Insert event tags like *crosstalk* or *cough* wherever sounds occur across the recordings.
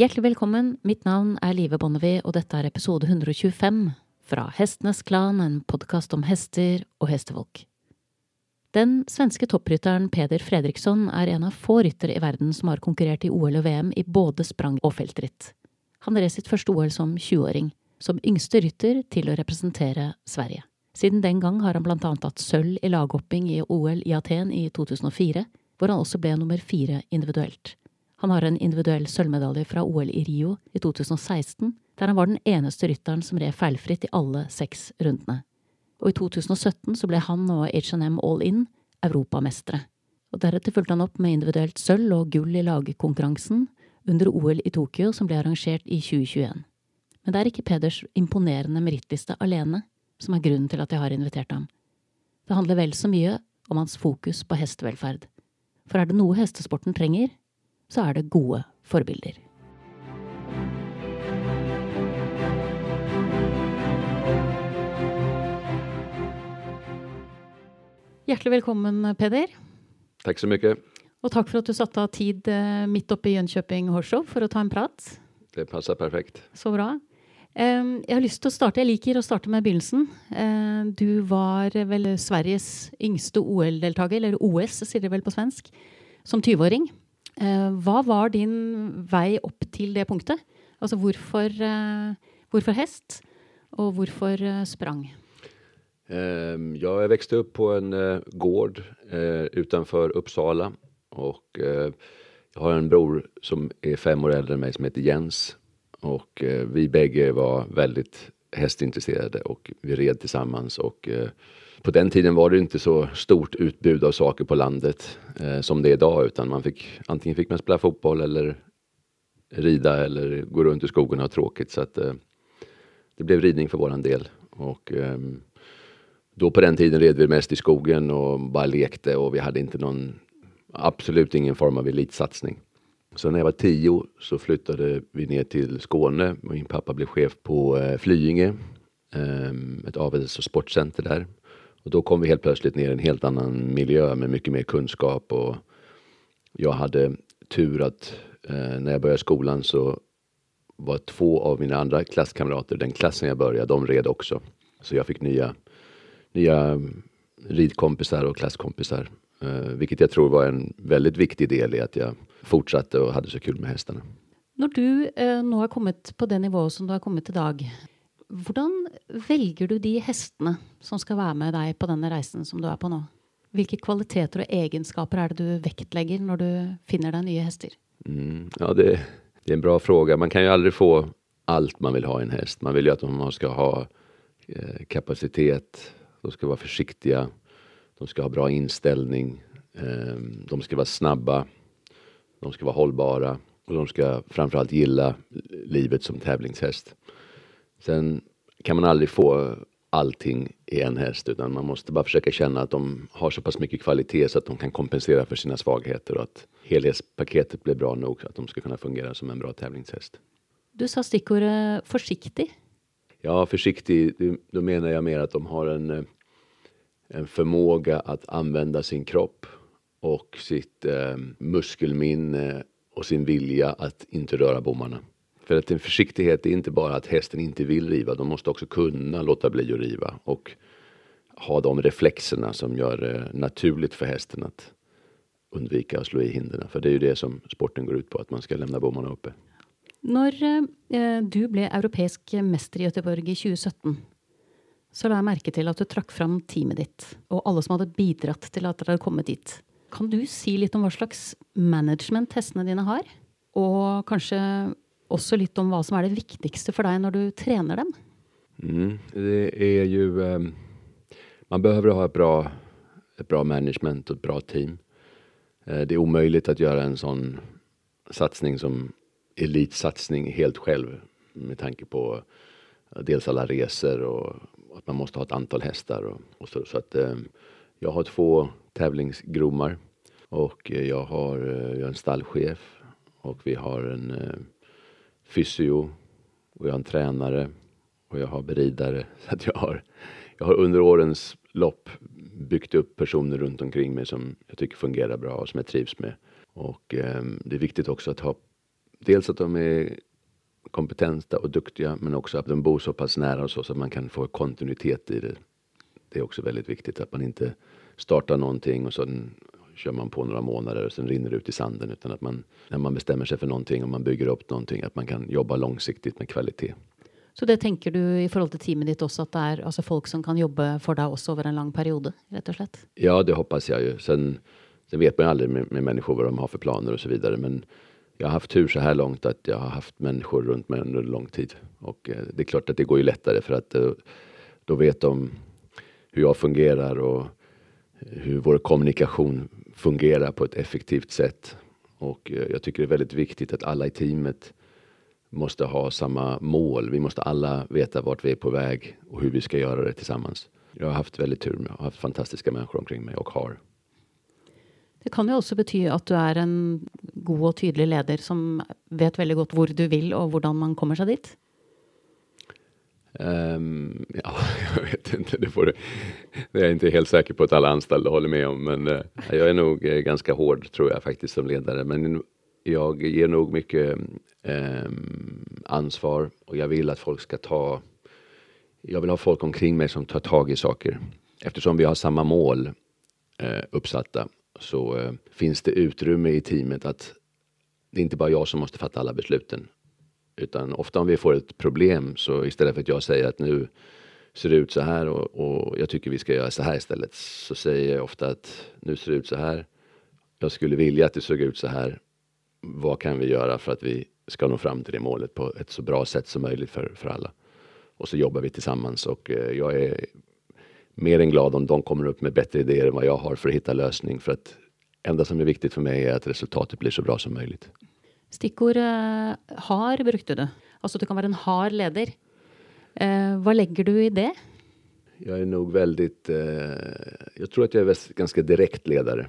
Hjertelig velkommen, mitt navn er Live Bonnevie, og dette er episode 125 fra Hestenes Klan, en podkast om hester og hestefolk. Den svenske topprytteren Peder Fredriksson er en av få ryttere i verden som har konkurrert i OL og VM i både sprang og feltritt. Han red sitt første OL som 20-åring, som yngste rytter til å representere Sverige. Siden den gang har han blant annet hatt sølv i laghopping i OL i Aten i 2004, hvor han også ble nummer fire individuelt. Han har en individuell sølvmedalje fra OL i Rio i 2016, der han var den eneste rytteren som red feilfritt i alle seks rundene. Og i 2017 så ble han og H&M All In europamestere. Og deretter fulgte han opp med individuelt sølv og gull i lagkonkurransen under OL i Tokyo, som ble arrangert i 2021. Men det er ikke Peders imponerende merittliste alene som er grunnen til at jeg har invitert ham. Det handler vel så mye om hans fokus på hestevelferd. For er det noe hestesporten trenger, så er det gode forbilder. Hjertelig velkommen, Peder. Tack så mycket. Og takk for at du satte av tid eh, midt oppe i Jönköping Show for å ta en prat. Det passar perfekt. Så bra. Jeg har lyst til å starte, jeg liker å starte med begynnelsen. Du var vel Sveriges yngste OL-deltaker, eller OS sier det vel på svensk, som 20-åring. Eh, Hva var din vei opp til det punktet? Altså hvorfor, eh, hvorfor häst och varför eh, sprang? Ehm, jag växte upp på en eh, gård eh, utanför Uppsala och eh, jag har en bror som är fem år äldre än mig som heter Jens och eh, vi bägge var väldigt hästintresserade och vi red tillsammans och eh, på den tiden var det inte så stort utbud av saker på landet eh, som det är idag utan man fick antingen fick man spela fotboll eller rida eller gå runt i skogen och ha tråkigt så att eh, det blev ridning för våran del och eh, då på den tiden red vi mest i skogen och bara lekte och vi hade inte någon, absolut ingen form av elitsatsning. Så när jag var tio så flyttade vi ner till Skåne. Min pappa blev chef på eh, Flyinge, ehm, ett avels och sportcenter där. Och då kom vi helt plötsligt ner i en helt annan miljö med mycket mer kunskap och jag hade tur att eh, när jag började skolan så var två av mina andra klasskamrater, den klassen jag började, de red också. Så jag fick nya nya ridkompisar och klasskompisar. Eh, vilket jag tror var en väldigt viktig del i att jag fortsatte och hade så kul med hästarna. När du eh, nu har kommit på den nivå som du har kommit idag, hvordan velger du de hestene som skal være med deg på denne reisen som du er på nå? Hvilke kvaliteter og egenskaper er det du vektlegger når du finner deg nye hester? Mm, ja, det, det är en bra fråga. Man kan ju aldrig få allt man vill ha i en häst. Man vill ju att de ska ha eh, kapacitet, de ska vara försiktiga, de ska ha bra inställning, eh, de ska vara snabba, de ska vara hållbara och de ska framförallt gilla livet som tävlingshäst. Sen kan man aldrig få allting i en häst utan man måste bara försöka känna att de har så pass mycket kvalitet så att de kan kompensera för sina svagheter och att helhetspaketet blir bra nog så att de ska kunna fungera som en bra tävlingshäst. Du sa stikkordet forsiktig. Ja, försiktig, då menar jag mer att de har en, eh, en förmåga att använda sin kropp och sitt eh, muskelminne och sin vilja att inte röra bommarna. För att en försiktighet är inte bara att hästen inte vill riva, de måste också kunna låta bli att riva och ha de reflexerna som gör det naturligt för hästen att undvika att slå i hindren. För det är ju det som sporten går ut på, att man ska lämna bommarna uppe. När eh, du blev europeisk mästare i Göteborg i 2017, så la jag märke till att du trakk fram teamet ditt, och alla som hade bidragit till att dere hadde kommet dit. Kan du si lite om vad slags management hästarna dina har? Och kanske också lite om vad som är det viktigaste för dig när du tränar dem? Mm, det är ju, eh, man behöver ha ett bra, ett bra management och ett bra team. Eh, det är omöjligt att göra en sån satsning som elitsatsning helt själv med tanke på eh, dels alla resor och att man måste ha ett antal hästar och, och så. så att, ehm, eh, jag har två tävlingsgromar och jag har, jag har en stallchef och vi har en eh, fysio och jag har en tränare och jag har beridare. *laughs* Så att jag, har, jag har under årens lopp byggt upp personer runt omkring mig som jag tycker fungerar bra och som jag trivs med. Och eh, det är viktigt också att ha dels att de är kompetenta och duktiga men också att de bor så pass nära och så, så att man kan få kontinuitet i det. Det är också väldigt viktigt att man inte startar någonting och sen kör man på några månader och sen rinner det ut i sanden utan att man när man bestämmer sig för någonting och man bygger upp någonting att man kan jobba långsiktigt med kvalitet. Så det tänker du i förhållande till teamet ditt också att det är alltså folk som kan jobba för dig också över en lång period, rätt och slett? Ja, det hoppas jag ju. Sen, sen vet man ju aldrig med, med människor vad de har för planer och så vidare. Men jag har haft tur så här långt att jag har haft människor runt mig under lång tid. Och eh, det är klart att det går ju lättare för att eh, då vet de hur jag fungerar och hur vår kommunikation fungera på ett effektivt sätt. Och eh, jag tycker det är väldigt viktigt att alla i teamet måste ha samma mål. Vi måste alla veta vart vi är på väg och hur vi ska göra det tillsammans. Jag har haft väldigt tur med, jag har haft fantastiska människor omkring mig och har. Det kan ju också betyda att du är en god och tydlig ledare som vet väldigt gott var du vill och hur man kommer sig dit. Um, ja, *laughs* jag vet inte. Det, får, det är jag inte helt säker på att alla anställda håller med om. Men uh, jag är nog uh, ganska hård tror jag faktiskt som ledare. Men jag ger nog mycket um, ansvar och jag vill att folk ska ta. Jag vill ha folk omkring mig som tar tag i saker. Eftersom vi har samma mål uh, uppsatta så finns det utrymme i teamet att det är inte bara jag som måste fatta alla besluten utan ofta om vi får ett problem så istället för att jag säger att nu ser det ut så här och, och, jag tycker vi ska göra så här istället. Så säger jag ofta att nu ser det ut så här. Jag skulle vilja att det såg ut så här. Vad kan vi göra för att vi ska nå fram till det målet på ett så bra sätt som möjligt för, för alla? Och så jobbar vi tillsammans och eh, jag är mer än glad om de kommer upp med bättre idéer än vad jag har för att hitta lösning. För att enda som är viktigt för mig är att resultatet blir så bra som möjligt. Stikkord uh, hard brukte du. Altså du kan vara en hard leder. Uh, vad lägger du i det? Jag är nog väldigt, uh, jag tror att jag är ganska direkt ledare.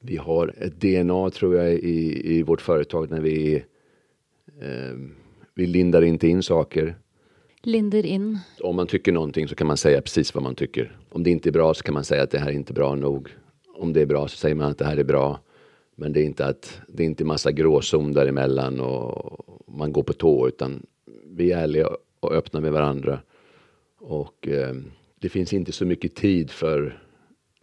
Vi har ett DNA tror jag i, i vårt företag när vi, vi lindar inte in saker. Linder in? Om man tycker någonting så kan man säga precis vad man tycker. Om det inte är bra så kan man säga att det här är inte bra nog. Om det är bra så säger man att det här är bra. Men det är inte att det är inte massa gråzon däremellan och man går på tå utan vi är ärliga och öppna med varandra. Och eh, det finns inte så mycket tid för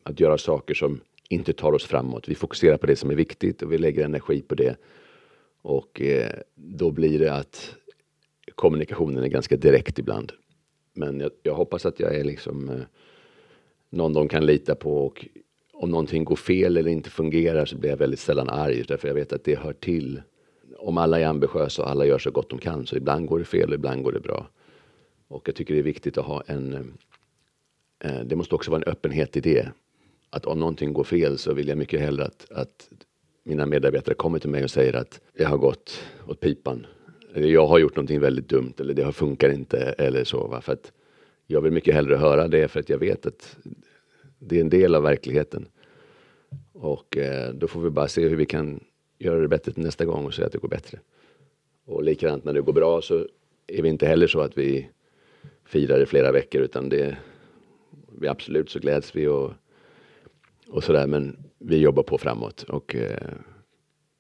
att göra saker som inte tar oss framåt. Vi fokuserar på det som är viktigt och vi lägger energi på det. Och eh, då blir det att kommunikationen är ganska direkt ibland. Men jag, jag hoppas att jag är liksom eh, någon de kan lita på och om någonting går fel eller inte fungerar så blir jag väldigt sällan arg därför jag vet att det hör till. Om alla är ambitiösa och alla gör så gott de kan så ibland går det fel och ibland går det bra. Och jag tycker det är viktigt att ha en eh, det måste också vara en öppenhet i det. Att om någonting går fel så vill jag mycket hellre att, att mina medarbetare kommer till mig och säger att det har gått åt pipan. Eller jag har gjort någonting väldigt dumt eller det funkar inte eller så. Va? För att jag vill mycket hellre höra det för att jag vet att det är en del av verkligheten. Och eh, då får vi bara se hur vi kan göra det bättre till nästa gång och se att det går bättre. Och likadant när det går bra så är vi inte heller så att vi firar i flera veckor utan det vi absolut så gläds vi och, och sådär men vi jobbar på framåt och eh,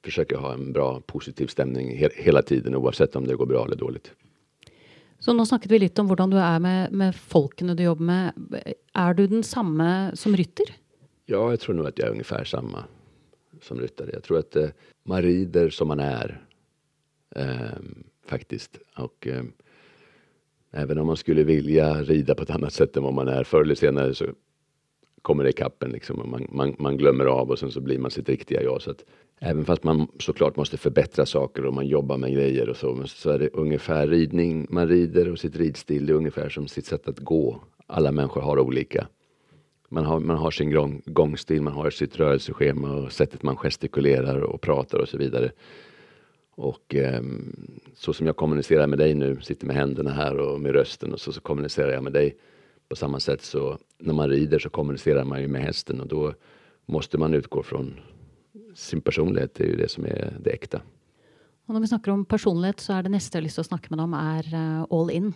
försöker ha en bra positiv stämning he hela tiden oavsett om det går bra eller dåligt. Så nu snackade vi lite om hur du är med, med folken du jobbar med. Är du den samma som rytter? Ja, jag tror nog att jag är ungefär samma som ryttare. Jag tror att eh, man rider som man är. Eh, faktiskt. Och eh, även om man skulle vilja rida på ett annat sätt än vad man är förr eller senare så kommer det i kappen liksom. Och man, man, man, glömmer av och sen så blir man sitt riktiga jag. Så att, även fast man såklart måste förbättra saker och man jobbar med grejer och så, så är det ungefär ridning. Man rider och sitt ridstil det är ungefär som sitt sätt att gå. Alla människor har olika. Man har, man har sin gång, gångstil, man har sitt rörelseschema och sättet man gestikulerar och pratar och så vidare. Och eh, så som jag kommunicerar med dig nu, sitter med händerna här och med rösten och så, så kommunicerar jag med dig på samma sätt så när man rider så kommunicerar man ju med hästen och då måste man utgå från sin personlighet. Det är ju det som är det äkta. Och när vi snackar om personlighet så är det nästa jag har lust att snacka med om är uh, All In.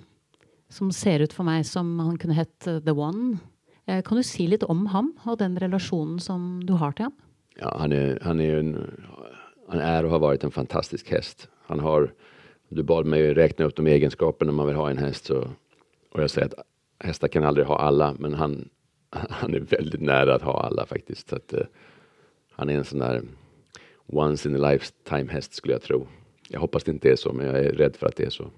Som ser ut för mig som han kunde hett uh, The One. Uh, kan du säga lite om honom och den relationen som du har till honom? Ja, han är, han är en, han är och har varit en fantastisk häst. Han har, du bad mig räkna upp de egenskaperna man vill ha i en häst så, och jag säger att hästar kan aldrig ha alla, men han, *laughs* han är väldigt nära att ha alla faktiskt. Så att, uh, han är en sån där once in a lifetime häst skulle jag tro. Jag hoppas det inte är så, men jag är rädd för att det är så.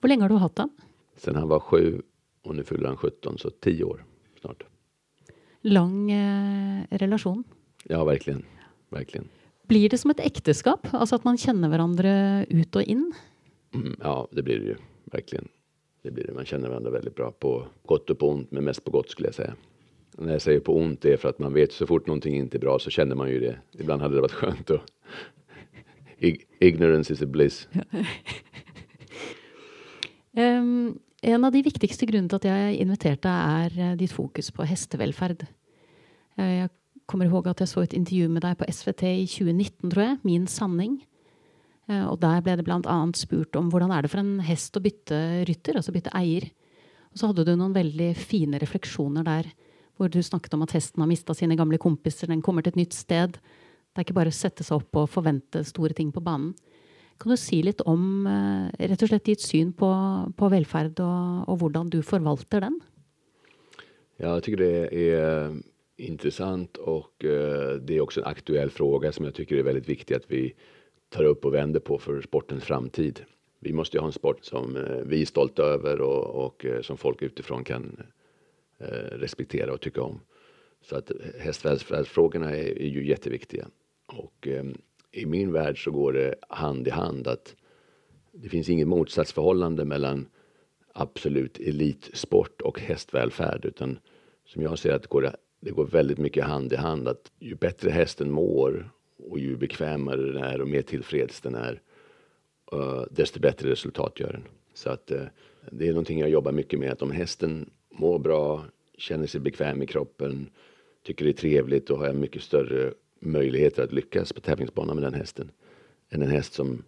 Hur länge har du haft den? Sen han var sju och nu fyller han 17, så tio år snart. Lång eh, relation? Ja, verkligen. verkligen. Blir det som ett äktenskap? Alltså att man känner varandra ut och in? Mm, ja, det blir det ju. Verkligen. Det blir det. Man känner varandra väldigt bra på gott och på ont, men mest på gott skulle jag säga. när jag säger på ont det är för att man vet så fort någonting inte är bra så känner man ju det. Ibland hade det varit skönt att Ignorance is a bliss. um, *laughs* en av de viktigaste grunderna till att jag inviterade är eh, ditt fokus på hästvälfärd. Eh, jag kommer ihåg att jag såg ett intervju med dig på SVT i 2019, tror jag, Min sanning. Eh, og och där blev det bland annat spurt om hur är det för en häst att byta rytter, alltså byta ägare. Och så hade du några väldigt fina reflektioner där, där du snakket om att hästen har mista sina gamla kompisar, den kommer till ett nytt sted. Det är inte bara att sätta sig upp och förvänta stora ting på banan. Kan du si lite om eh, rett og slett ditt syn på, på velferd og, og hvordan du förvaltar den? Ja, jag tycker det eh, är intressant och det är också en aktuell fråga som jag tycker är väldigt viktig att vi tar upp och vänder på för sportens framtid. Vi måste ju ha en sport som eh, vi är stolta över och, och eh, som folk utifrån kan eh, respektera och tycka om. Så att hästvälfärdsfrågorna är, är ju jätteviktiga. Och i min värld så går det hand i hand att det finns inget motsatsförhållande mellan absolut elitsport och hästvälfärd utan som jag ser att det går, det går väldigt mycket hand i hand att ju bättre hästen mår och ju bekvämare den är och mer tillfreds den är eh, desto bättre resultat gör den. Så att eh, det är någonting jag jobbar mycket med att om hästen mår bra, känner sig bekväm i kroppen, tycker det är trevligt, då har jag mycket större möjligheter att lyckas på tävlingsbanan med den hästen. Än en häst som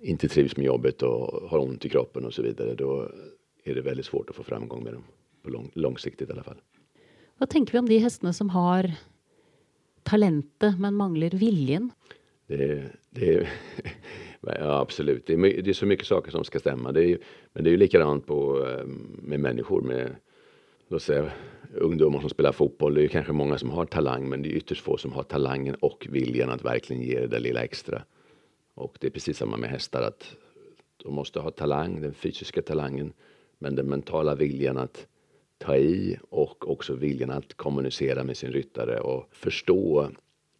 inte trivs med jobbet och har ont i kroppen och så vidare. Då är det väldigt svårt att få framgång med dem. På lång, långsiktigt i alla fall. Vad tänker vi om de hästarna som har talentet men manglar viljan? Det, det, *laughs* ja, absolut. Det är, det är, så mycket saker som ska stämma. Det är, men det är ju likadant på, ehm, med människor. Med, låt säga, ungdomar som spelar fotboll. Det är kanske många som har talang, men det är ytterst få som har talangen och viljan att verkligen ge det där lilla extra. Och det är precis samma med hästar, att de måste ha talang, den fysiska talangen, men den mentala viljan att ta i och också viljan att kommunicera med sin ryttare och förstå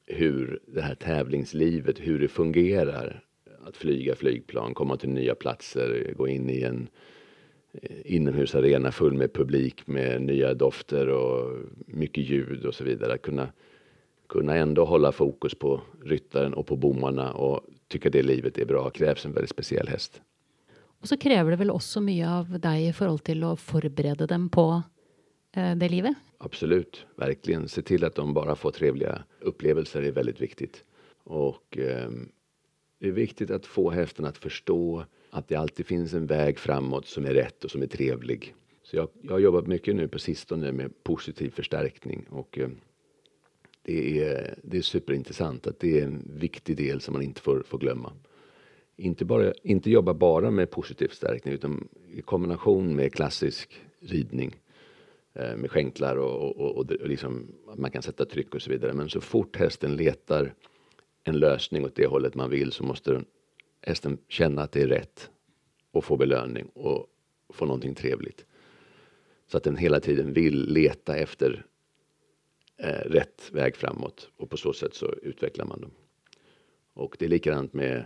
hur det här tävlingslivet, hur det fungerar. Att flyga flygplan, komma till nya platser, gå in i en eh, inomhusarena full med publik med nya dofter och mycket ljud och så vidare. Att kunna, kunna ändå hålla fokus på ryttaren och på bommarna och tycka det livet är bra krävs en väldigt speciell häst. Och så kräver det väl också mycket av dig i förhållande till att förbereda dem på eh, det livet? Absolut, verkligen. Se till att de bara får trevliga upplevelser är väldigt viktigt. Och eh, det är viktigt att få hästen att förstå att det alltid finns en väg framåt som är rätt och som är trevlig. Så jag, jag har jobbat mycket nu på sistone med positiv förstärkning och eh, det, är, det är superintressant att det är en viktig del som man inte får, får glömma. Inte, bara, inte jobba bara med positiv stärkning, utan i kombination med klassisk ridning eh, med skänklar och, och, och, och liksom, man kan sätta tryck och så vidare. Men så fort hästen letar en lösning åt det hållet man vill så måste hästen känna att det är rätt och få belöning och få någonting trevligt. Så att den hela tiden vill leta efter eh, rätt väg framåt och på så sätt så utvecklar man dem. Och det är likadant med,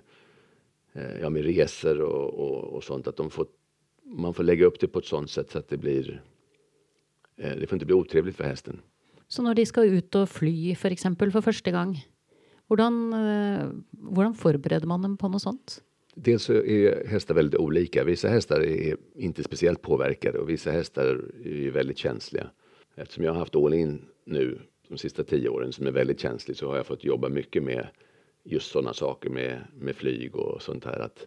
ja, med resor och, och, och, sånt att de får, man får lägga upp det på ett sånt sätt så att det blir eh, det får inte bli otrevligt för hästen. Så när de ska ut och fly för exempel för första gången hvordan eh, förbereder man dem på något sånt? Dels så är hästar väldigt olika. Vissa hästar är inte speciellt påverkade och vissa hästar är väldigt känsliga. Eftersom jag har haft all in nu de sista tio åren som är väldigt känslig så har jag fått jobba mycket med just sådana saker med, med flyg och sånt här. Att,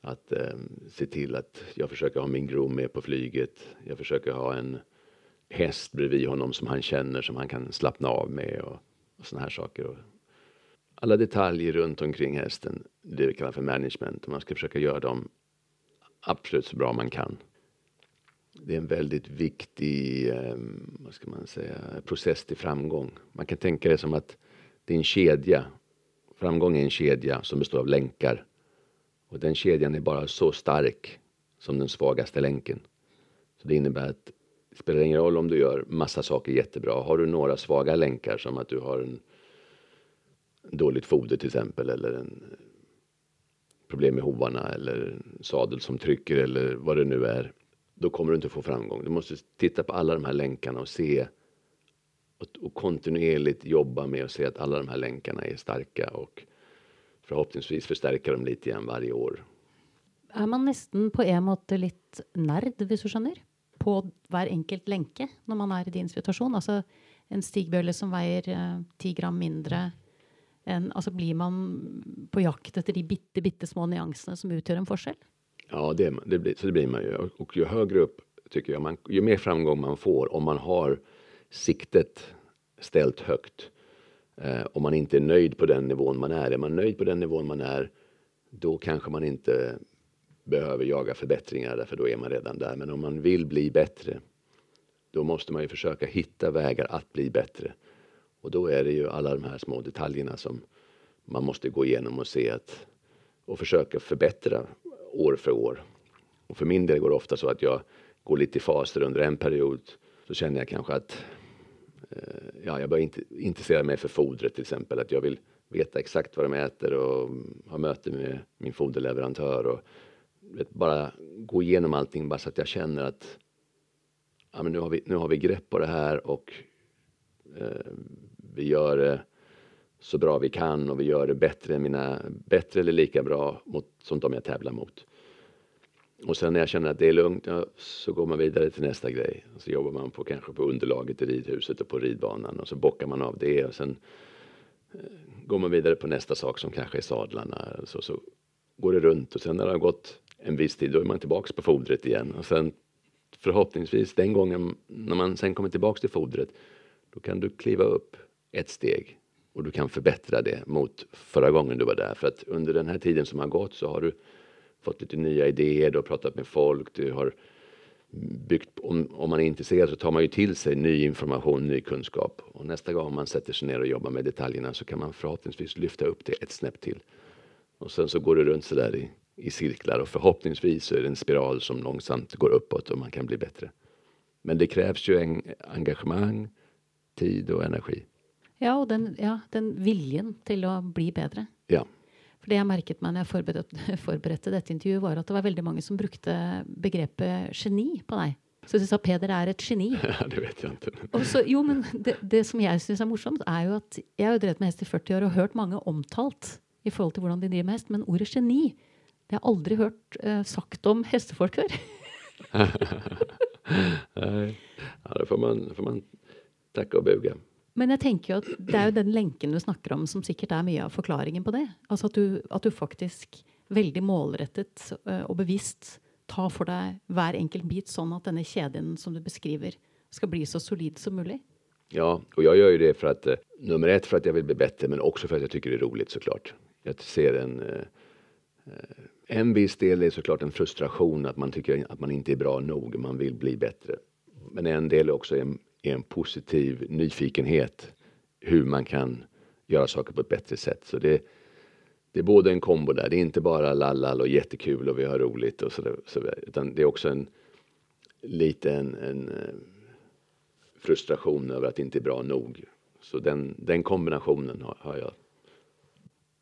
att eh, se till att jag försöker ha min groom med på flyget. Jag försöker ha en häst bredvid honom som han känner som han kan slappna av med och, och sådana här saker. Och alla detaljer runt omkring hästen, det vi kallar för management, och man ska försöka göra dem absolut så bra man kan. Det är en väldigt viktig, eh, vad ska man säga, process till framgång. Man kan tänka det som att det är en kedja. Framgång är en kedja som består av länkar. Och den kedjan är bara så stark som den svagaste länken. Så det innebär att det spelar ingen roll om du gör massa saker jättebra. Har du några svaga länkar som att du har en dåligt foder till exempel eller en problem med hovarna eller en sadel som trycker eller vad det nu är. Då kommer du inte få framgång. Du måste titta på alla de här länkarna och se och, och kontinuerligt jobba med att se att alla de här länkarna är starka och förhoppningsvis förstärka dem lite igen varje år. Är man nästan på en måte litt nerd, hvis du skjønner? På hver enkelt lenke når man er i din situation? Altså en stigbøyle som veier eh, ti gram mindre en, alltså blir man på jakt efter de bitte, bitte små nyanserna som utgör en forskjell? Ja, det, det blir, så det blir man ju. Och ju högre upp, tycker jag, man, ju mer framgång man får om man har siktet ställt högt. Eh, om man inte är nöjd på den nivån man är. Är man nöjd på den nivån man är, då kanske man inte behöver jaga förbättringar, därför då är man redan där. Men om man vill bli bättre, då måste man ju försöka hitta vägar att bli bättre. Och då är det ju alla de här små detaljerna som man måste gå igenom och se att och försöka förbättra år för år. Och för min del går det ofta så att jag går lite i faser under en period. Så känner jag kanske att Eh, ja, jag börjar intressera mig för fodret till exempel. Att jag vill veta exakt vad de äter och ha möte med min foderleverantör och vet, bara gå igenom allting bara så att jag känner att ja, men nu, har vi, nu har vi grepp på det här och eh, vi gör det så bra vi kan och vi gör det bättre, mina, bättre eller lika bra mot, som de jag tävlar mot. Och sen när jag känner att det är lugnt, ja, så går man vidare till nästa grej. Och så jobbar man på kanske på underlaget i ridhuset och på ridbanan och så bockar man av det och sen eh, går man vidare på nästa sak som kanske är sadlarna. Så, så går det runt och sen när det har gått en viss tid, då är man tillbaks på fodret igen. Och sen förhoppningsvis den gången när man sen kommer tillbaks till fodret, då kan du kliva upp ett steg och du kan förbättra det mot förra gången du var där. För att under den här tiden som har gått så har du fått lite nya idéer, du har pratat med folk, du har byggt, om, om man är intresserad så tar man ju till sig ny information, ny kunskap. Och nästa gång man sätter sig ner och jobbar med detaljerna så kan man förhoppningsvis lyfta upp det ett snäpp till. Och sen så går det runt sådär i, i cirklar och förhoppningsvis så är det en spiral som långsamt går uppåt och man kan bli bättre. Men det krävs ju en engagemang, tid och energi. Ja, och den, ja, den viljen till att bli bättre. Ja. For det jeg merket meg når jeg forberedte, *laughs* forberedte dette intervjuet, var at det var veldig mange som brukte begrepet geni på deg. Så de sa Peder er et geni. *laughs* Ja, det vet jeg ikke. Og så, jo, men det, det som jeg syns er morsomt, er jo at jeg har jo drevet med hest i 40 år og hørt mange omtalt i forhold til hvordan de driver med hest, men ordet geni det har jeg aldri hørt uh, sagt om hestefolk før. *laughs* Nej, ja, det får man, får man tacka och buga. Men jeg tenker jo at det er jo den lenken du snakker om, som sikkert er mye av forklaringen på det. Altså at du, at du faktisk veldig målrettet eh, og bevisst tar for deg hver enkelt bit, sånn at denne kjeden som du beskriver, skal bli så solid som mulig. Ja, och jag gör ju det för att, eh, nummer ett för att jag vill bli bättre, men också för att jag tycker det är roligt såklart. Jag ser en, eh, en viss del är såklart en frustration att man tycker att man inte är bra nog, man vill bli bättre. Men en del är också en, en positiv nyfikenhet hur man kan göra saker på ett bättre sätt. Så det, det är både en kombo där, det är inte bara lallall och jättekul och vi har roligt och sådär, så, utan det är också en liten en, eh, frustration över att det inte är bra nog. Så den, den kombinationen har, har jag.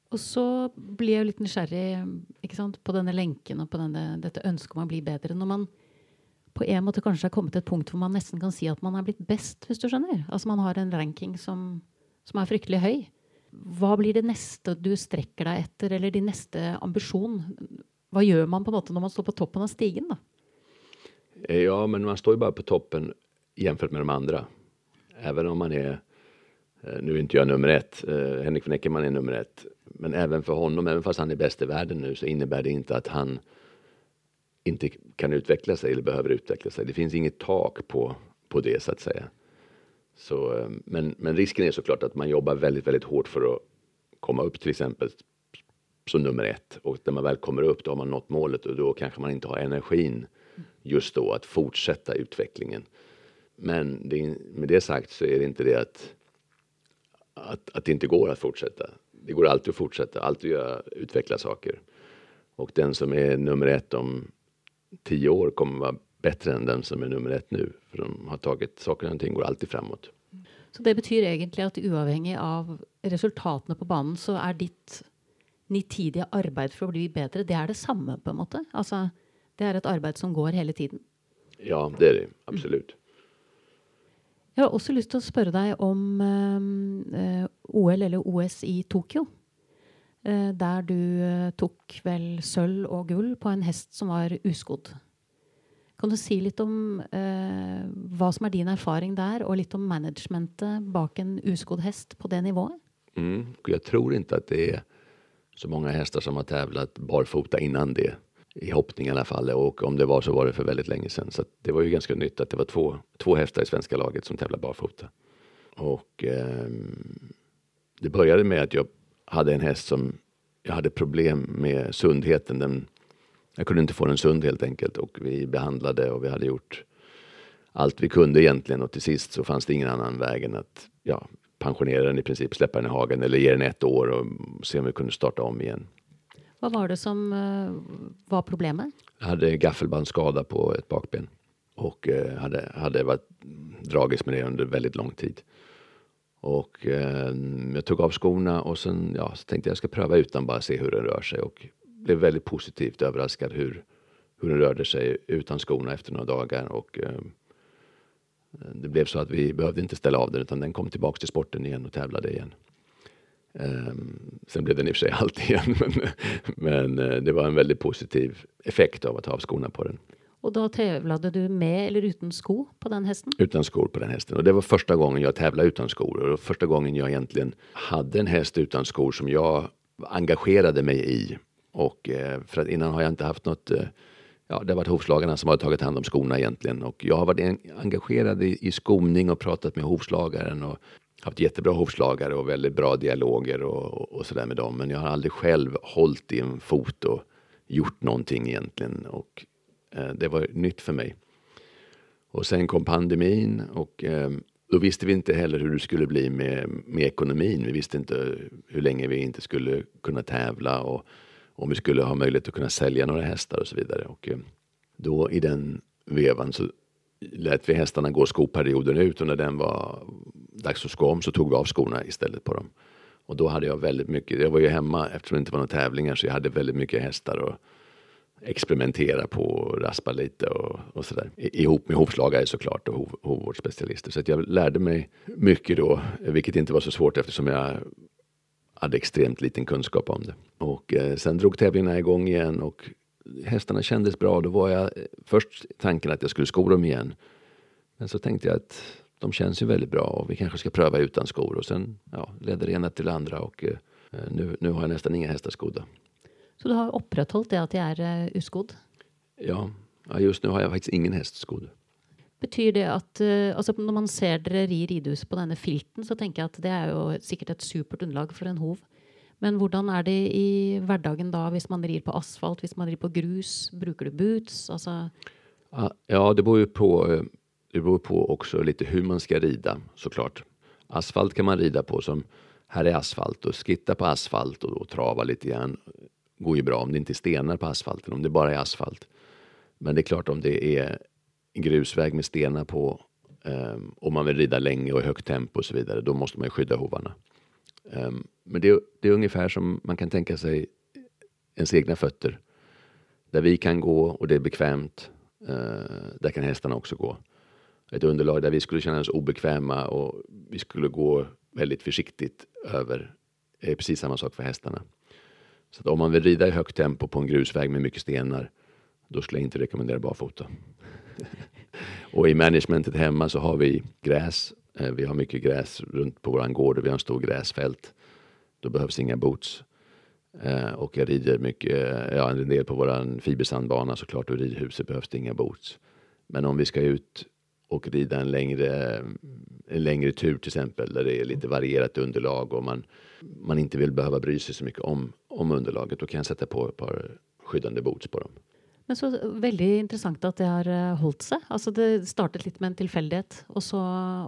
Och så blir jag lite nyfiken eh, på den här på och lenken og på denne, dette om att bli bättre. När man på en måte kanskje er kommet til et punkt hvor man nesten kan si at man er blitt best, hvis du skjønner. Altså man har en ranking som, som er fryktelig høy. Hva blir det neste du strekker deg etter, eller din neste ambisjon? Hva gjør man på en måte når man står på toppen av stigen, da? Eh, ja, men man står ju bara på toppen jämfört med de andra. Även om man är, eh, nu är inte jag nummer ett, eh, Henrik von Eckermann är nummer ett, men även för honom, även fast han är bäst i världen nu, så innebär det inte att han inte kan utveckla sig eller behöver utveckla sig. Det finns inget tak på, på det så att säga. Så, eh, men, men risken är såklart att man jobbar väldigt, väldigt hårt för att komma upp till exempel som nummer ett och när man väl kommer upp då har man nått målet och då kanske man inte har energin just då att fortsätta utvecklingen. Men det, med det sagt så är det inte det att, att, att det inte går att fortsätta. Det går alltid att fortsätta, alltid att utveckla saker. Och den som är nummer ett om tio år kommer vara bättre än den som är nummer ett nu. För de har tagit, saker och ting går alltid framåt. Så det betyder egentligen att oavhängigt av resultaten på banan så är ditt nitidige arbete för att bli bättre, det är detsamma på något sätt? Alltså, det är ett arbete som går hela tiden? Ja, det är det absolut. Jag har också lust att fråga dig om eh, OL eller OS i Tokyo. Eh, där du eh, tog väl sölv och guld på en häst som var uskodd. Kan du säga lite om eh, vad som är din erfarenhet där och lite om managementet bak en uskodd häst på det nivået? Mm. Jag tror inte att det är så många hästar som har tävlat barfota innan det. I hoppning i alla fall. Och om det var så var det för väldigt länge sedan. Så det var ju ganska nytt att det var två, två hästar i svenska laget som tävlar barfota. Och eh, det började med att jag hade en häst som jag hade problem med sundheten. Den, jag kunde inte få den sund helt enkelt och vi behandlade och vi hade gjort allt vi kunde egentligen och till sist så fanns det ingen annan väg än att ja, pensionera den i princip, släppa den i hagen eller ge den ett år och se om vi kunde starta om igen. Vad var det som uh, var problemet? Jag hade gaffelbandsskada på ett bakben och uh, hade, hade varit dragits med det under väldigt lång tid. Och eh, jag tog av skorna och sen ja, så tänkte jag ska pröva utan bara se hur den rör sig och blev väldigt positivt överraskad hur, hur den rörde sig utan skorna efter några dagar och eh, det blev så att vi behövde inte ställa av den utan den kom tillbaks till sporten igen och tävlade igen. Um, sen blev den i och för sig allt igen *laughs* men, men uh, det var en väldigt positiv effekt av att ha av skorna på den. Och då tävlade du med eller utan skor på den hästen? Utan skor på den hästen och det var första gången jag tävlade utan skor och första gången jag egentligen hade en häst utan skor som jag engagerade mig i. Och eh, för att innan har jag inte haft något eh, ja, det har varit hovslagarna som har tagit hand om skorna egentligen. Och jag har varit engagerad i, i skoning och pratat med hovslagaren och haft jättebra hovslagare och väldigt bra dialoger och, och, och sådär med dem. Men jag har aldrig själv hållit i en fot och gjort någonting egentligen. Och Eh, det var nytt för mig. Och sen kom pandemin och ehm, då visste vi inte heller hur det skulle bli med, med ekonomin. Vi visste inte hur länge vi inte skulle kunna tävla och om vi skulle ha möjlighet att kunna sälja några hästar och så vidare. Och ehm, då i den vevan så lät vi hästarna gå skoperioden ut och när den var dags att sko om så tog vi av skorna istället på dem. Och då hade jag väldigt mycket, jag var ju hemma eftersom det inte var några tävlingar så jag hade väldigt mycket hästar och experimentera på och raspa lite och, och sådär. Ihop med hovslagare såklart och hov, hovvårdsspecialister. Så att jag lärde mig mycket då, vilket inte var så svårt eftersom jag hade extremt liten kunskap om det. Och eh, sen drog tävlingarna igång igen och hästarna kändes bra. Då var jag först tanken att jag skulle sko dem igen. Men så tänkte jag att de känns ju väldigt bra och vi kanske ska pröva utan skor. Och sen ja, ledde det ena till det andra och eh, nu, nu har jag nästan inga hästar skodda. Så du har upprätthållit det att jag är uh, uskodd? Ja, ja, just nu har jag faktiskt ingen häst skodd. Betyder det att uh, alltså när man ser dere ri ridhuset på denne filten, så tänker jag att det är ju säkert ett supert underlag för en hov. Men hur är det i vardagen då, om man rir på asfalt, om man rir på grus? Brukar du boots? Alltså... Ja, det beror ju på, eh, det beror på också lite hur man ska rida såklart. Asfalt kan man rida på som, här är asfalt och skitta på asfalt och, och trava lite grann går ju bra om det inte är stenar på asfalten, om det bara är asfalt. Men det är klart om det är grusväg med stenar på um, och man vill rida länge och i högt tempo och så vidare, då måste man ju skydda hovarna. Um, men det, det, är ungefär som man kan tänka sig ens egna fötter. Där vi kan gå och det är bekvämt, uh, där kan hästarna också gå. Ett underlag där vi skulle känna oss obekväma och vi skulle gå väldigt försiktigt över är precis samma sak för hästarna. Så om man vill rida i högt tempo på en grusväg med mycket stenar, då skulle jag inte rekommendera barfota. *laughs* och i managementet hemma så har vi gräs. Eh, vi har mycket gräs runt på våran gård och vi har en stor gräsfält. Då behövs inga boots. Eh, och jag rider mycket, eh, ja en del på våran fibersandbana såklart och i ridhuset behövs det inga boots. Men om vi ska ut och rida en längre, en längre tur till exempel där det är lite varierat underlag och man, man inte vill behöva bry sig så mycket om, om underlaget. Då kan jag sätta på ett par skyddande boots på dem. Men så väldigt intressant att det har eh, hållit sig. Alltså det startade lite med en tillfällighet och så,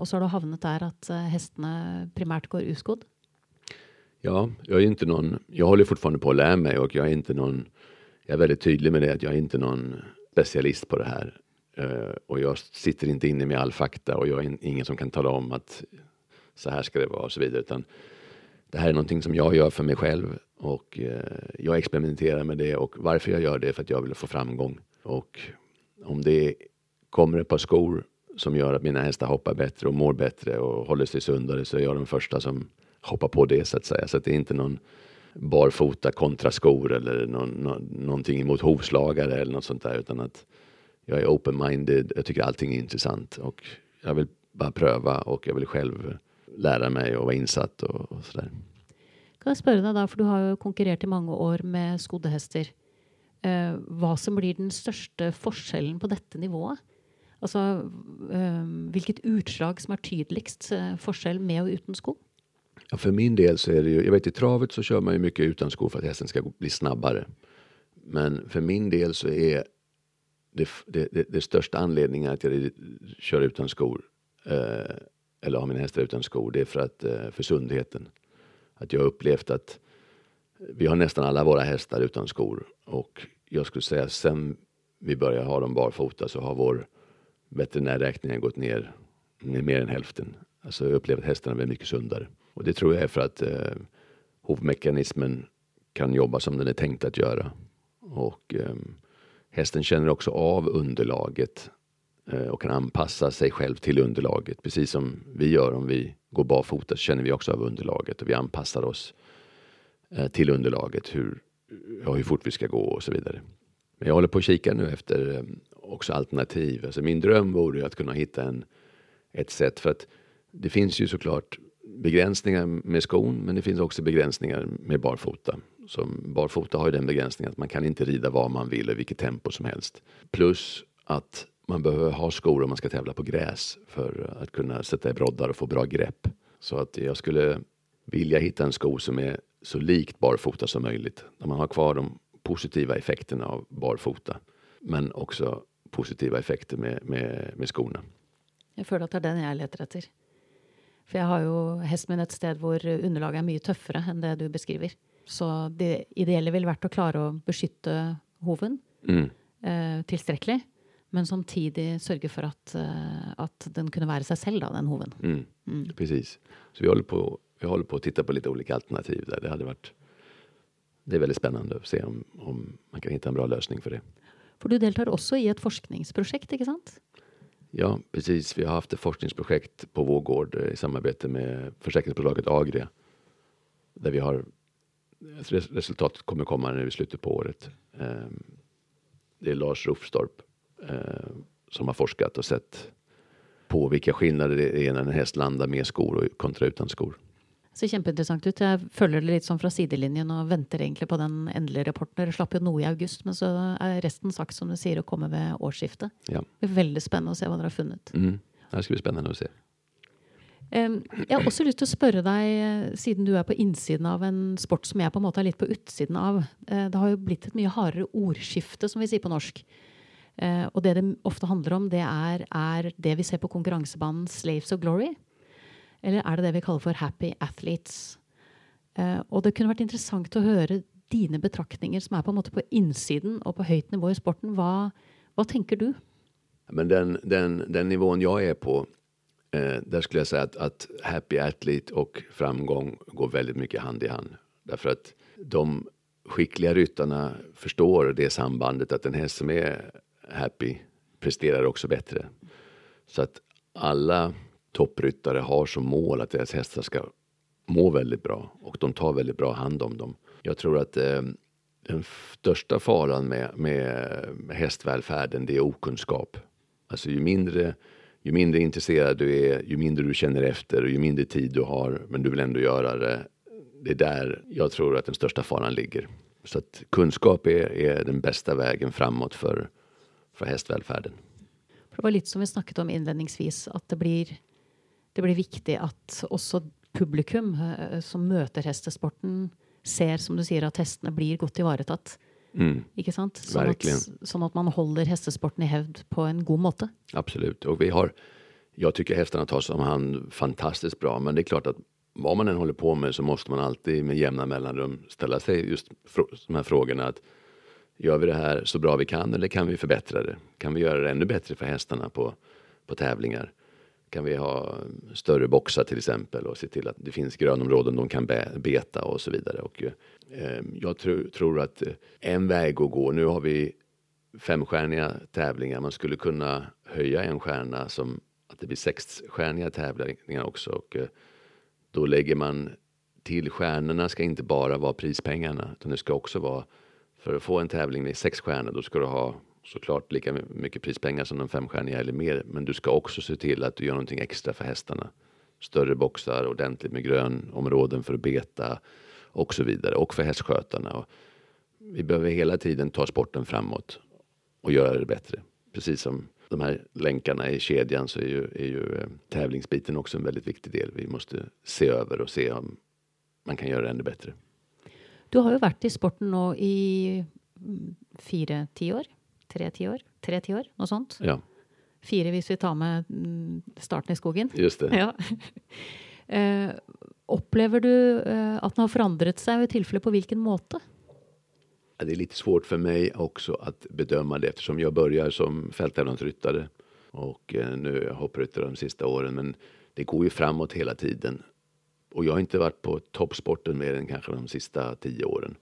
och så har du hamnat där att eh, hästarna primärt går uskodd. Ja, jag är inte någon, jag håller fortfarande på att lära mig och jag är inte någon, jag är väldigt tydlig med det att jag är inte någon specialist på det här. Uh, och jag sitter inte inne med all fakta och jag är ingen som kan tala om att så här ska det vara och så vidare. Utan det här är någonting som jag gör för mig själv och uh, jag experimenterar med det och varför jag gör det är för att jag vill få framgång. Och om det kommer ett par skor som gör att mina hästar hoppar bättre och mår bättre och håller sig sundare så är jag den första som hoppar på det så att säga. Så att det är inte någon barfota kontra skor eller någon, någon, någonting emot hovslagare eller något sånt där utan att jag är open-minded. Jag tycker allting är intressant och jag vill bara pröva och jag vill själv lära mig och vara insatt och, och sådär. Kan jag fråga dig då, för du har ju konkurrerat i många år med skodda hästar. Eh, vad som blir den största skillnaden på detta nivå? Alltså, eh, vilket utslag som är tydligast eh, skillnad med och utan sko? Ja, för min del så är det ju, jag vet i travet så kör man ju mycket utan skor för att hästen ska bli snabbare. Men för min del så är det, det, det, det största anledningen att jag kör utan skor eh, eller har mina hästar utan skor, det är för, att, eh, för sundheten. Att jag har upplevt att vi har nästan alla våra hästar utan skor och jag skulle säga sen vi började ha dem barfota så har vår veterinärräkning gått ner med mer än hälften. Alltså jag upplever att hästarna blir mycket sundare. Och det tror jag är för att eh, hovmekanismen kan jobba som den är tänkt att göra. Och eh, hästen känner också av underlaget eh, och kan anpassa sig själv till underlaget. Precis som vi gör om vi går barfota så känner vi också av underlaget och vi anpassar oss eh, till underlaget, hur, ja, hur fort vi ska gå och så vidare. Men jag håller på att kika nu efter eh, också alternativ. Alltså min dröm vore att kunna hitta en, ett sätt för att det finns ju såklart begränsningar med skon, men det finns också begränsningar med barfota. Som barfota har ju den begränsningen att man kan inte rida var man vill i vilket tempo som helst. Plus att man behöver ha skor om man ska tävla på gräs för att kunna sätta i broddar och få bra grepp. Så att jag skulle vilja hitta en sko som är så likt barfota som möjligt. Där man har kvar de positiva effekterna av barfota. Men också positiva effekter med, med, med skorna. Jag føler att det är den jag letar efter. För jag har ju häst med ett ställe där underlaget är mycket tuffare än det du beskriver. Så det ideella vill vara att klara att beskydda hoven mm. eh, tillräckligt. Men samtidigt sörja för att, eh, att den kunde vara sig själv, då, den hoven. Mm. Mm. Precis. Så vi håller, på, vi håller på att titta på lite olika alternativ där. Det hade varit det är väldigt spännande att se om, om man kan hitta en bra lösning för det. För du deltar också i ett forskningsprojekt, inte sant? Ja, precis. Vi har haft ett forskningsprojekt på vår gård eh, i samarbete med försäkringsbolaget Agria. Där vi har resultatet kommer komma nu i slutet på året. Ehm, det är Lars Rufstorp eh, som har forskat och sett på vilka skillnader det är när en häst landar med skor kontra utan skor ser kjempeinteressant ut. Jeg følger det litt sånn fra sidelinjen og venter egentlig på den endelige rapporten. Dere slapp jo noe i august, men så er resten sagt som du sier å komme ved årsskiftet. Ja. Det er veldig spennende å se hva dere har funnet. Mm. Det skal bli spennende å se. Ehm, jeg har også lyst til å spørre deg, eh, siden du er på innsiden av en sport som jeg på en måte er litt på utsiden av. Eh, det har jo blitt et mye hardere ordskifte, som vi sier på norsk. Eh, og det det ofte handler om, det er, er det vi ser på konkurransebanen Slaves of Glory. Eller är det det vi kallar för happy athletes? Og och det kunde varit intressant att höra dina betraktningar som är på något på insidan och på høyt nivå i sporten. Vad, hva tänker du? Men den, den, den nivån jag är på, eh, där skulle jag säga att, att happy athlete och framgång går väldigt mycket hand i hand. Därför att de skickliga ryttarna förstår det sambandet att en häst som är happy presterar också bättre. Så att alla toppryttare har som mål att deras hästar ska må väldigt bra och de tar väldigt bra hand om dem. Jag tror att eh, den största faran med, med, med hästvälfärden det är okunskap. Alltså ju mindre, ju mindre intresserad du är, ju mindre du känner efter och ju mindre tid du har, men du vill ändå göra det. Det är där jag tror att den största faran ligger. Så att kunskap är, är den bästa vägen framåt för, för hästvälfärden. Det var lite som vi snackade om inledningsvis att det blir, det blir viktigt att också publikum eh, som möter hästesporten ser, som du säger att hästarna blir gott tillvaratagna. Mm, Ikke sant? Sånn at, sånn at man holder hestesporten i hevd på en god måte. absolut. Och vi har, jag tycker hästarna tas om hand fantastiskt bra, men det är klart att vad man än håller på med så måste man alltid med jämna mellanrum ställa sig just de här frågorna. Att gör vi det här så bra vi kan eller kan vi förbättra det? Kan vi göra det ännu bättre för hästarna på, på tävlingar? Kan vi ha större boxar till exempel och se till att det finns grönområden de kan beta och så vidare. Och, eh, ehm, jag tro, tror att eh, en väg att gå, nu har vi femstjärniga tävlingar, man skulle kunna höja en stjärna som att det blir sexstjärniga tävlingar också. Och, eh, då lägger man till stjärnorna ska inte bara vara prispengarna utan det ska också vara för att få en tävling med sex stjärnor då ska du ha såklart lika mycket prispengar som de femstjärniga eller mer men du ska också se till att du gör någonting extra för hästarna. Större boxar, ordentligt med grönområden för att beta och så vidare och för hästskötarna. Och vi behöver hela tiden ta sporten framåt och göra det bättre. Precis som de här länkarna i kedjan så är ju, är ju eh, tävlingsbiten också en väldigt viktig del. Vi måste se över och se om man kan göra det ännu bättre. Du har ju varit i sporten nu i mm, fyra, tio år. Tre tiår. Tre tiår, noe sånt. Ja, Fire hvis vi tar med mm, starten i skogen. just det. *laughs* Ja. Eh, opplever du eh, at den har forandret seg, og i tilfelle på hvilken måte? Det är lite svårt för mig också att bedöma det eftersom jag börjar som fälttävlansryttare och eh, nu är jag hoppryttare de sista åren. Men det går ju framåt hela tiden. Och jag har inte varit på toppsporten mer än kanske de sista tio åren.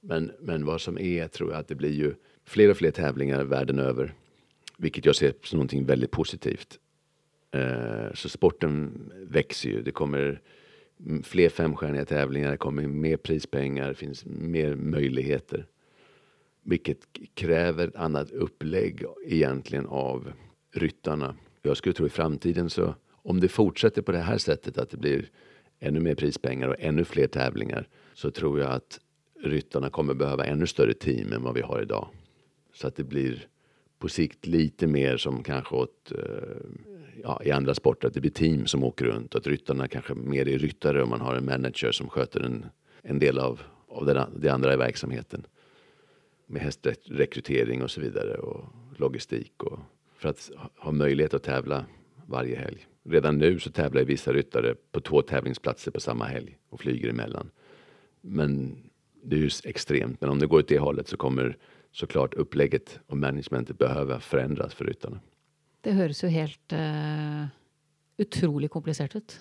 Men, men vad som är tror jag att det blir ju fler och fler tävlingar världen över. Vilket jag ser som någonting väldigt positivt. Eh, så sporten växer ju. Det kommer fler femstjärniga tävlingar, det kommer mer prispengar, det finns mer möjligheter. Vilket kräver ett annat upplägg egentligen av ryttarna. Jag skulle tro i framtiden så om det fortsätter på det här sättet att det blir ännu mer prispengar och ännu fler tävlingar så tror jag att ryttarna kommer behöva ännu större team än vad vi har idag. Så att det blir på sikt lite mer som kanske åt, eh, ja, i andra sporter, att det blir team som åker runt och att ryttarna kanske mer är ryttare och man har en manager som sköter en, en del av, av det, det andra i verksamheten. Med hästrekrytering och så vidare och logistik och för att ha- ha möjlighet att tävla varje helg. Redan nu så tävlar ju vissa ryttare på två tävlingsplatser på samma helg och flyger emellan. Men det är ju extremt. Men om det går åt det hållet så kommer såklart upplägget och managementet behöva förändras för ryttarna. Det høres jo helt eh, utrolig komplisert ut.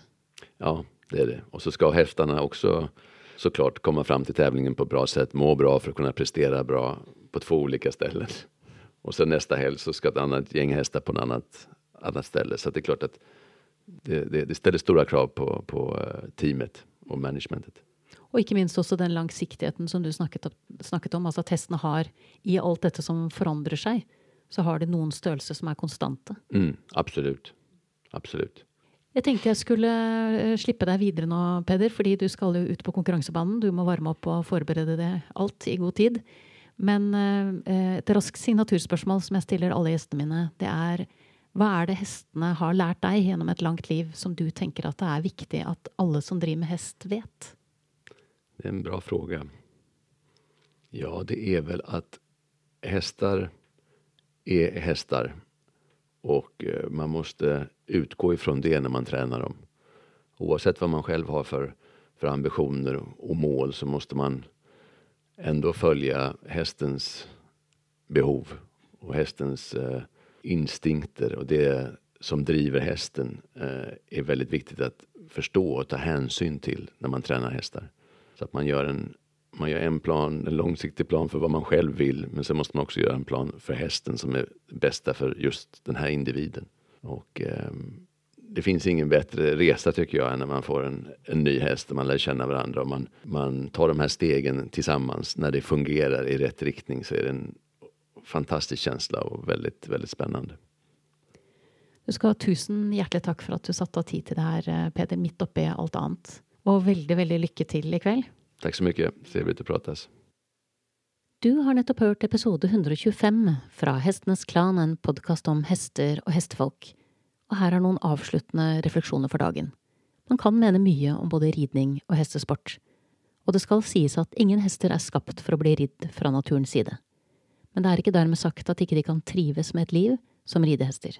Ja, det är det. Och så ska hästarna också såklart komma fram till tävlingen på ett bra sätt, må bra för att kunna prestera bra på två olika ställen. *laughs* Och sen nästa helg så ska ett annat gäng hästar på ett annat, annat ställe. Så det är klart att det, det, det ställer stora krav på, på eh, teamet och managementet. Og ikke minst også den langsiktigheten som du snakket, opp- snakket om. Altså at hestene har, i alt dette som forandrer seg, så har de noen størrelser som er konstante. Mm, absolut. Absolut. Jeg tenkte jeg skulle eh, slippe deg videre nå, Peder, fordi du skal jo ut på konkurransebanen. Du må varme opp og forberede det alt i god tid. Men eh, et raskt signaturspørsmål som jeg stiller alle gjestene mine, det er hva er det hestene har lært deg gjennom et langt liv som du tenker at det er viktig at alle som driver med hest, vet? Det är en bra fråga. Ja, det är väl att hästar är hästar och eh, man måste utgå ifrån det när man tränar dem. Oavsett vad man själv har för, för ambitioner och mål så måste man ändå följa hästens behov och hästens eh, instinkter och det som driver hästen eh, är väldigt viktigt att förstå och ta hänsyn till när man tränar hästar. Så att man gör en, man gör en plan, en långsiktig plan för vad man själv vill men sen måste man också göra en plan för hästen som är bästa för just den här individen. Och eh, det finns ingen bättre resa tycker jag än när man får en, en ny häst och man lär känna varandra och man, man tar de här stegen tillsammans. När det fungerar i rätt riktning så är det en fantastisk känsla och väldigt, väldigt spännande. Du ska ha tusen hjärtligt tack för att du satte av tid till det här, eh, Peder, mitt uppe i allt annat. Og veldig, veldig lykke til i kveld. Tack så mycket, trevligt att pratas. Du har nettopp hørt episode 125 fra Hestenes Klan, en podkast om hester og hestefolk, og her er noen avsluttende refleksjoner for dagen. Man kan mene mye om både ridning og hestesport, og det skal sies at ingen hester er skapt for å bli ridd fra naturens side. Men det er ikke dermed sagt at ikke de kan trives med et liv som ridehester.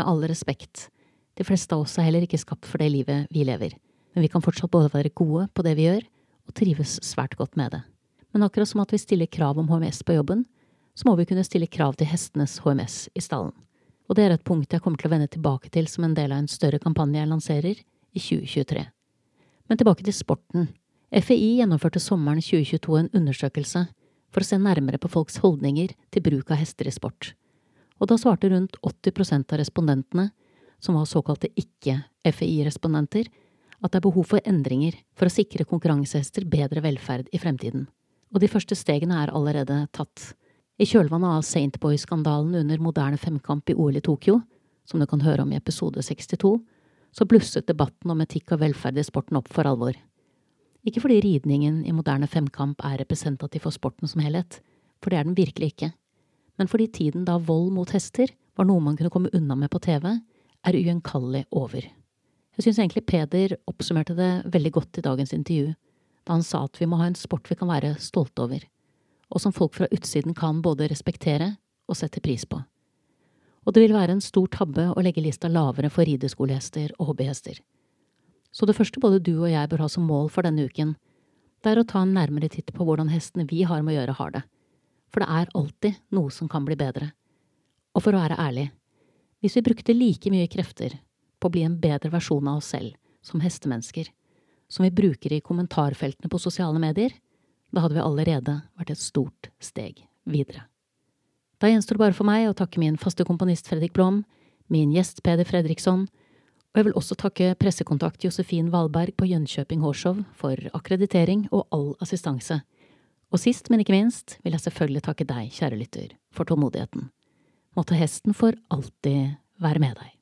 Med all respekt, de fleste av oss er heller ikke skapt for det livet vi lever, men vi kan fortsatt både være gode på det vi gjør, og trives svært godt med det men akkurat som at vi stiller krav om HMS på jobben, så må vi kunne stille krav til hestenes HMS i stallen. Og det er et punkt jeg kommer til å vende tilbake til som en del av en større kampanje jeg lanserer i 2023. Men tilbake til sporten. FEI gjennomførte sommeren 2022 en undersøkelse for å se nærmere på folks holdninger til bruk av hester i sport. Og da svarte rundt 80% av respondentene, som var såkalte ikke-FEI-respondenter, at det er behov for endringer for å sikre konkurransehester bedre velferd i fremtiden og de første stegene er allerede tatt. I kjølvannet av Saintboy-skandalen under moderne femkamp i OL i Tokyo, som du kan høre om i episode 62, så blusset debatten om etikk og velferd i sporten opp for alvor. Ikke fordi ridningen i moderne femkamp er representativ for sporten som helhet, for det er den virkelig ikke, men fordi tiden da vold mot hester var noe man kunne komme unna med på TV, er ugjenkallelig over. Jeg syns egentlig Peder oppsummerte det veldig godt i dagens intervju da han sa at vi må ha en sport vi kan være stolte over, og som folk fra utsiden kan både respektere og sette pris på. Og det vil være en stor tabbe å legge lista lavere for rideskolehester og hobbyhester. Så det første både du og jeg bør ha som mål for denne uken, det er å ta en nærmere titt på hvordan hestene vi har med å gjøre, har det. For det er alltid noe som kan bli bedre. Og for å være ærlig, hvis vi brukte like mye krefter på å bli en bedre versjon av oss selv som hestemennesker, som vi bruker i kommentarfeltene på sosiale medier, da hadde vi allerede vært et stort steg videre. Da gjenstår det bare for meg å takke min faste komponist Fredrik Blom, min gjest Peder Fredriksson, og jeg vil også takke pressekontakt Josefin Valberg på Jönköping Horshov for akkreditering og all assistanse. Og sist, men ikke minst, vil jeg selvfølgelig takke deg, kjære lytter, for tålmodigheten. Måtte hesten for alltid være med deg.